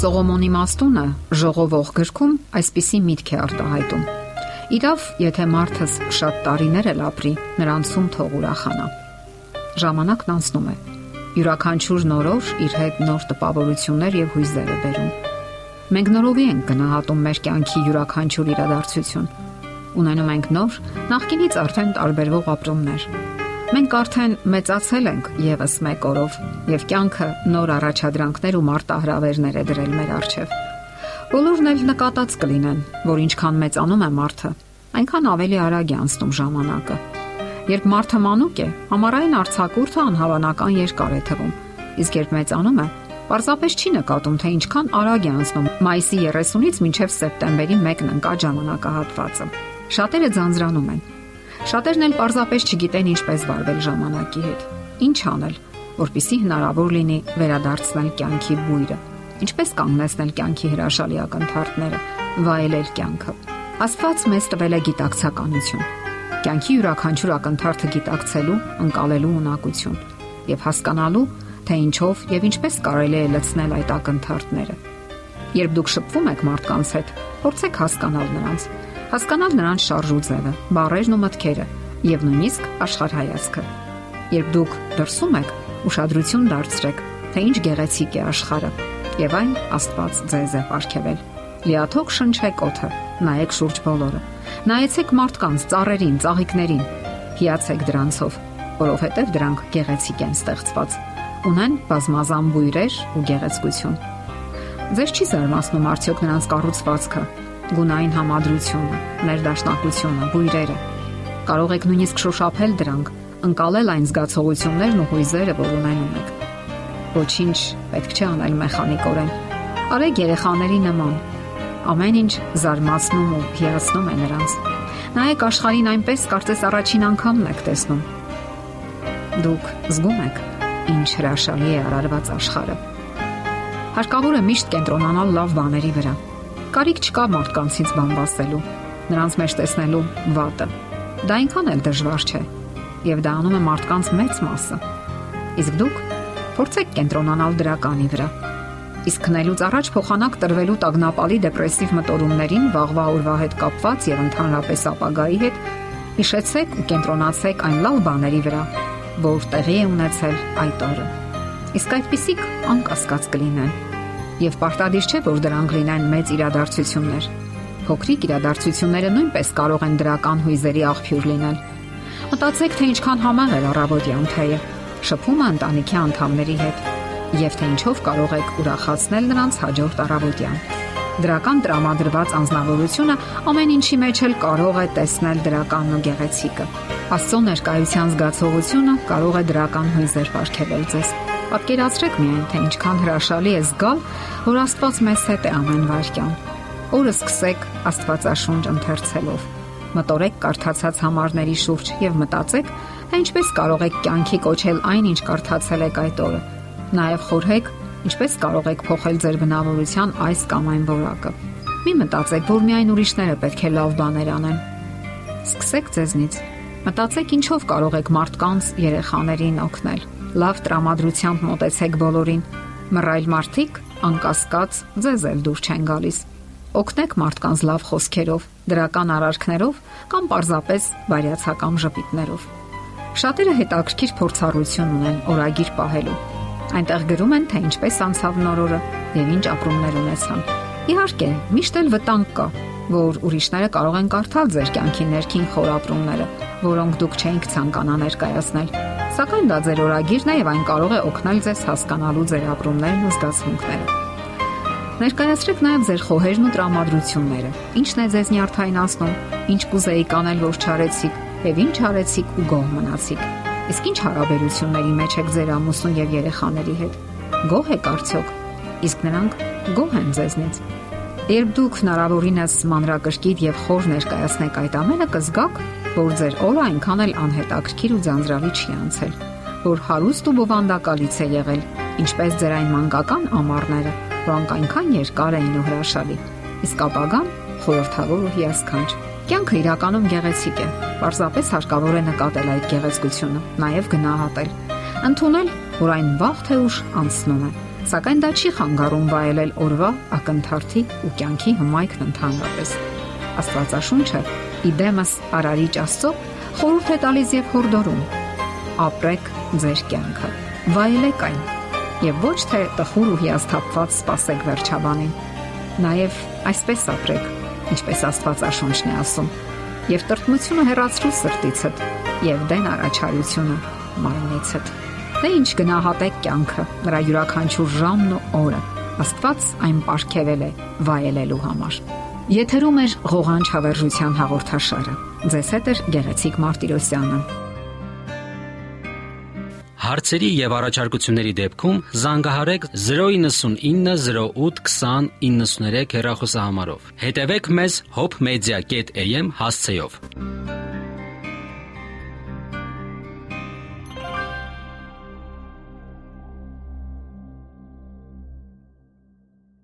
Սողոմոնի Մաստունը ժողովող գրքում այսպիսի միտք է արտահայտում. Իրավ, եթե մարդս շատ տարիներ էլ ապրի, նրանցում թող ուրախանա։ Ժամանակն անցնում է։ Յուրաքանչյուր նորոր իր հետ նոր տպավորություններ եւ հույզեր է բերում։ Մենք նորովի ենք գնահատում մեր կյանքի յուրաքանչյուր իրադարձություն։ Ունենում ենք նոր, նախկինից արդեն տարբերվող ապրումներ, Մենք արդեն մեծացել ենք եւս մեկ օրով եւ կյանքը նոր առաջադրանքներ ու մարտահրավերներ է դրել մեր առջև։ Բոլորն էլ նկատած կլինեն, որ ինչքան մեծանում է մարդը, այնքան ավելի արագ է անցնում ժամանակը։ Երբ մարդը մանուկ է, համառային արցակուրդը անհավանական երկար է թվում, իսկ երբ մեծանում է, պարզապես չի նկատում, թե ինչքան արագ է անցնում մայիսի 30-ից մինչև սեպտեմբերի 1-ն ընկած ժամանակահատվածը։ Շատերը ձանձրանում են Շատերն էլ պարզապես չգիտեն ինչպես վարվել ժամանակի հետ։ Ինչ անել, որpիսի հնարավոր լինի վերադարձնել կյանքի բույրը։ Ինչպես կանգնեցնել կյանքի հրաշալի ակնթարթները, վայելել կյանքը։ Աստված մեզ տվել է գիտակցականություն։ Կյանքի յուրաքանչյուր ակնթարթը գիտակցելու, ընկալելու ունակություն եւ հասկանալու, թե ինչով եւ ինչպես կարելի է լցնել այդ ակնթարթները։ Երբ դուք շփվում եք մարդկանց հետ, փորձեք հասկանալ նրանց հասկանալ նրանց շարժ ու ձևը, բառերն ու մտքերը եւ նույնիսկ աշխարհայացքը։ Երբ դուք դրսում եք, ուշադրություն դարձրեք, թե ինչ գեղեցիկ է աշխարհը եւ այն Աստված ձեզ է ապարգևել։ Լիաթոք շնչեք օթը, նայեք շուրջ բոլորը։ Նայեցեք մարդկանց, ծառերին, ծաղիկներին։ Հիացեք դրանցով, որովհետև դրանք գեղեցիկ են ստեղծված։ Ունեն բազմազան բույրեր ու գեղեցկություն։ Ձեզ չի զարմացնում արդյոք նրանց կառուցվածքը, գունային համադրությունը, ներդաշնակությունը, բույրերը։ Կարող եք նույնիսկ շոշափել դրանք, ընկալել այն զգացողություններն ու հույզերը, որ ունենում եք։ Ոչինչ պետք չէ անել մեխանիկորեն։ Արեք երեխաների նման։ Ամեն ինչ զարմացնում ու հիացնում է նրանց։ Նայեք աշխարհին այնպես, կարծես առաջին անգամն եք տեսնում։ Դուք զգում եք, ինչ հրաշալի է արարված աշխարհը։ Հարկավոր է միշտ կենտրոնանալ լավ բաների վրա Կարիք չկա մարդկանցից բամբասելու, նրանց մեջ տեսնելու վատը։ Դա այնքան էլ դժվար չէ, եւ դա անում է մարդկանց մեծ մասը։ Իսկ դուք փորձեք կենտրոնանալ դրականի վրա։ Իսկ քնելուց առաջ փոխանակ տրվելու տագնապալի դեպրեսիվ մտորումներին վաղվա օրվա հետ կապված եւ ընդհանրապես ապագայի հետ հիշեցեք ու կենտրոնացեք այն լավ բաների վրա, որ տեղի է ունեցել այդ օրը։ Իսկ այդպիսիք անկասկած կլինեն եւ պարտադիր չէ, որ դրանք լինեն մեծ իրադարձություններ։ Փոքրիկ իրադարձությունները նույնպես կարող են դրական հույզերի աղբյուր լինել։ Մտածեք, թե ինչքան համեղ է առավոտյան թեյը, շփումը ընտանիքի անդամների հետ եւ թե ինչով կարող եք ուրախացնել նրանց հաջորդ առավոտյան։ Դրական տրամադրված անznավորությունը ամեն ինչի մեջ էլ կարող է տեսնել դրականն ու գեղեցիկը։ Աստծո ներկայության զգացողությունը կարող է դրական հույզեր ապարգևել ձեզ Պատկերացրեք միայն, թե ինչքան հրաշալի է զգալ, որ Աստված մեզ հետ է ամեն վարքյան։ Օրը սկսեք Աստվածաշունչ ընթերցելով։ Մտորեք կարդացած համարների շուրջ եւ մտածեք, թե ինչպես կարող եք կյանքի կոչել այն, ինչ կարդացել եք այդ օրը։ Նաեւ խորհեք, ինչպես կարող եք փոխել ձեր բնավորության այս կամ այն որակը։ Մի մտածեք, որ միայն ուրիշները պետք է լավ բաներ անեն։ Սկսեք ձեզնից։ Մտածեք ինչով կարող եք մարդկանց, երեխաներին օգնել լավ տրամադրությամբ մտեցեք բոլորին։ Մռայլ մարդիկ անկասկած ձեզ էլ դուր չեն գալիս։ Օգնեք մարդկանց լավ խոսքերով, դրական արարքներով կամ պարզապես բարյացակամ ժպիտներով։ Շատերը հետաքրքիր փորձառություն ունեն օրագիր պահելու։ Այնտեղ գրում են, թե ինչպես անցավ նորորը եւ ինչ ապրումներ ունեցան։ Իհարկե, միշտ էլ վտանգ կա, որ ուրիշները կարող են կարդալ ձեր կյանքի ներքին խորապրումները, որոնք դուք չէինք ցանկանա ներկայացնել Սակայն դա ձեր օրագիրն է եւ այն կարող է օգնել ձեզ հասկանալու ձեր ապրումներն ու զգացմունքները։ Ներկայացրեք նաև ձեր խոհերն ու տրամադրությունները։ Ինչն է ձեզ նյարդայնացնում, ինչ կուզեիք անել, որ չարեցիք, եւ ինչ արեցիք ու գոհ մնացիք։ Իսկ ինչ հարաբերությունների մեջ եք ձեր ամուսնու եւ երեխաների հետ։ Գոհ եք արդյոք։ Իսկ նրանք գոհ են ձեզնից։ Երբ դուք հնարավորինս մանրակրկիտ եւ խոր ներկայացնեք այդ ամենը, կզգաք, որ ձեր օրը այնքան էլ անհետաքրքիր ու ձանձրալի չի անցել, որ հարուստ ու բովանդակալից է եղել, ինչպես ձեր այն մանկական ամառները, որոնք այնքան երկար էին ու հրաշալի։ Իսկ ապագան խորհրդավոր ու հիասքանչ։ Կյանքը իրականում գեղեցիկ է։ Պարզապես հարկավոր է նկատել այդ գեղեցկությունը, նաև գնահատել։ Ընթունել, որ այն վաղ թե ուշ անցնում է Սակայն դա չի խանգարում վայելել օրվա ակնթարթի ու կյանքի հմայքն ընդհանրապես։ Աստվածաշունչը իդեմս արարիչ Աստծո խորհուրդ է տալիս եւ հորդորում. ապրեք ձեր կյանքը, վայելեք այն եւ ոչ թե տխուր ու հիասթափված սпасեք վերջաբանին։ Նաեւ այսպես ապրեք, ինչպես Աստվածաշունչն է ասում, եւ տրտմությունը հեռացրու սրտիցդ եւ դեն առաջարությունը մարմնիցդ։ Դե ինչ գնահատեք կյանքը, նրա յուրաքանչյուր ժամն ու օրը։ Աստված այն ապարգևել է վայելելու համար։ Եթերում է ղողանջ հավերժության հաղորդաշարը։ Ձեզ հետ է Գեղեցիկ Մարտիրոսյանը։ Հարցերի եւ առաջարկությունների դեպքում զանգահարեք 099 08 20 93 հեռախոսահամարով։ Հետևեք մեզ hopmedia.am հասցեով։